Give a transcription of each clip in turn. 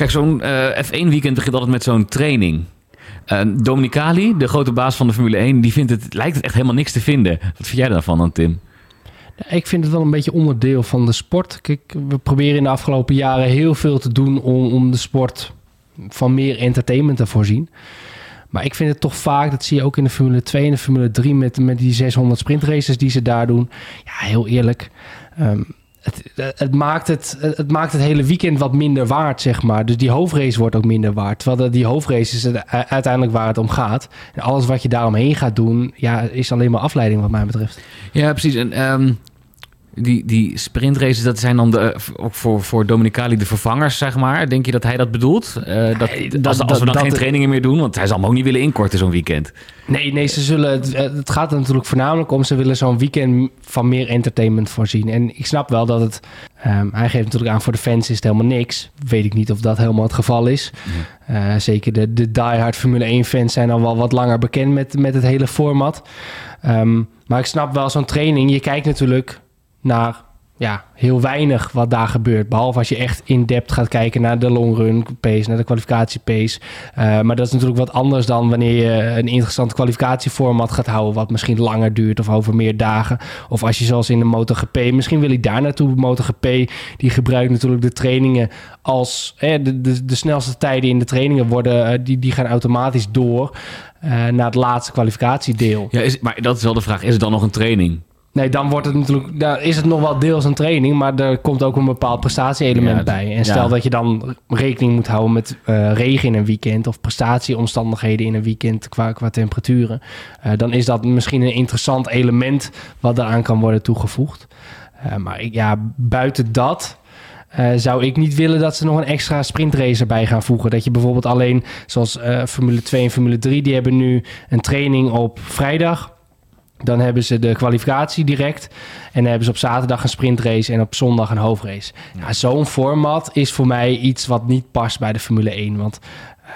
Kijk, zo'n eh, F1-weekend begint altijd met zo'n training. Uh, Dominicali, de grote baas van de Formule 1, die vindt het, lijkt het echt helemaal niks te vinden. Wat vind jij daarvan dan, Tim? Ik vind het wel een beetje onderdeel van de sport. Kijk, we proberen in de afgelopen jaren heel veel te doen om, om de sport van meer entertainment te voorzien. Maar ik vind het toch vaak, dat zie je ook in de Formule 2 en de Formule 3 met, met die 600 sprintraces die ze daar doen. Ja, heel eerlijk. Um, het, het, maakt het, het maakt het hele weekend wat minder waard, zeg maar. Dus die hoofdrace wordt ook minder waard. Terwijl die hoofdrace is uiteindelijk waar het om gaat. En alles wat je daaromheen gaat doen, ja, is alleen maar afleiding wat mij betreft. Ja, precies. En um, die, die sprintraces, dat zijn dan de, ook voor, voor Dominicali de vervangers, zeg maar. Denk je dat hij dat bedoelt? Uh, dat, als, als we dan geen trainingen meer doen, want hij zal hem ook niet willen inkorten zo'n weekend. Nee, nee, ze zullen, het, het gaat er natuurlijk voornamelijk om, ze willen zo'n weekend van meer entertainment voorzien. En ik snap wel dat het, um, hij geeft natuurlijk aan voor de fans is het helemaal niks. Weet ik niet of dat helemaal het geval is. Ja. Uh, zeker de, de diehard Formule 1 fans zijn al wel wat langer bekend met, met het hele format. Um, maar ik snap wel zo'n training, je kijkt natuurlijk naar ja, heel weinig wat daar gebeurt. Behalve als je echt in depth gaat kijken naar de long run pace, naar de kwalificatie pace. Uh, maar dat is natuurlijk wat anders dan wanneer je een interessant kwalificatieformat gaat houden, wat misschien langer duurt of over meer dagen. Of als je zoals in de MotoGP, misschien wil ik daar naartoe. MotoGP, die gebruikt natuurlijk de trainingen als de, de, de snelste tijden in de trainingen worden, uh, die, die gaan automatisch door uh, naar het laatste kwalificatiedeel. Ja, is, maar dat is wel de vraag, is het dan nog een training? Nee, dan wordt het natuurlijk, daar is het nog wel deels een training, maar er komt ook een bepaald prestatie-element ja, bij. En stel ja. dat je dan rekening moet houden met uh, regen in een weekend of prestatieomstandigheden in een weekend qua, qua temperaturen, uh, dan is dat misschien een interessant element wat eraan kan worden toegevoegd. Uh, maar ja, buiten dat. Zou ik niet willen dat ze nog een extra sprintrace erbij gaan voegen. Dat je bijvoorbeeld alleen, zoals Formule 2 en Formule 3, die hebben nu een training op vrijdag dan hebben ze de kwalificatie direct. En dan hebben ze op zaterdag een sprintrace en op zondag een hoofdrace. Ja, Zo'n format is voor mij iets wat niet past bij de Formule 1. Want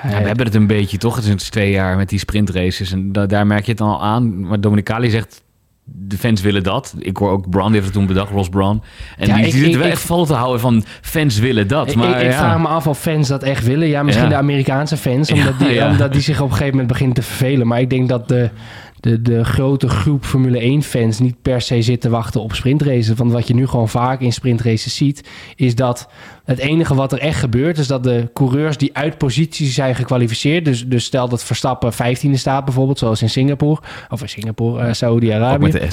ja, we hebben het een beetje toch? Het is twee jaar met die sprintraces. En da daar merk je het dan al aan. Maar Dominicali zegt, de fans willen dat. Ik hoor ook Brown, heeft het toen bedacht, Ross Brown. En ja, die, zit wel echt vol te houden van fans willen dat. Ik, maar, ik, ik ja. vraag me af of fans dat echt willen. Ja, misschien de Amerikaanse fans, omdat die, omdat die zich op een gegeven moment beginnen te vervelen. Maar ik denk dat de de, de grote groep Formule 1-fans niet per se zitten wachten op sprintraces. Want wat je nu gewoon vaak in sprintraces ziet, is dat het enige wat er echt gebeurt, is dat de coureurs die uit positie zijn gekwalificeerd. Dus, dus stel dat Verstappen 15e staat, bijvoorbeeld, zoals in Singapore, of in Singapore, uh, Saudi-Arabië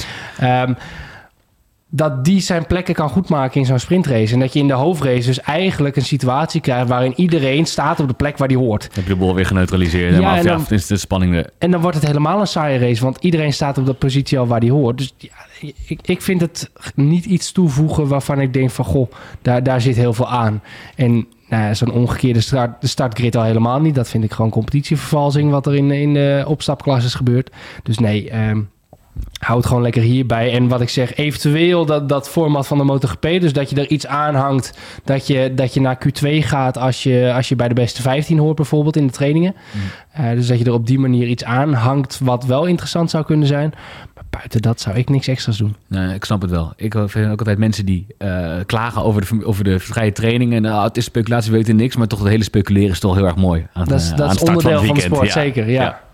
dat die zijn plekken kan goedmaken in zo'n sprintrace. En dat je in de hoofdrace dus eigenlijk een situatie krijgt... waarin iedereen staat op de plek waar die hoort. Heb je de bol weer geneutraliseerd. Ja, en dan, is de spanning er. En dan wordt het helemaal een saaie race... want iedereen staat op de positie al waar die hoort. Dus ja, ik, ik vind het niet iets toevoegen waarvan ik denk van... goh, daar, daar zit heel veel aan. En nou, zo'n omgekeerde start, startgrid al helemaal niet. Dat vind ik gewoon competitievervalsing... wat er in, in de opstapklasses gebeurt. Dus nee... Um, houd gewoon lekker hierbij. En wat ik zeg, eventueel dat, dat format van de MotoGP. Dus dat je er iets aan hangt. Dat je, dat je naar Q2 gaat als je, als je bij de beste 15 hoort, bijvoorbeeld in de trainingen. Mm. Uh, dus dat je er op die manier iets aan hangt wat wel interessant zou kunnen zijn. Maar buiten dat zou ik niks extra's doen. Nee, ik snap het wel. Ik vind ook altijd mensen die uh, klagen over de, over de vrije trainingen. Nou, het is speculatie, weten niks. Maar toch het hele speculeren is toch heel erg mooi. Aan, dat is, dat is onderdeel van, van, de sport, ja. zeker. ja. ja.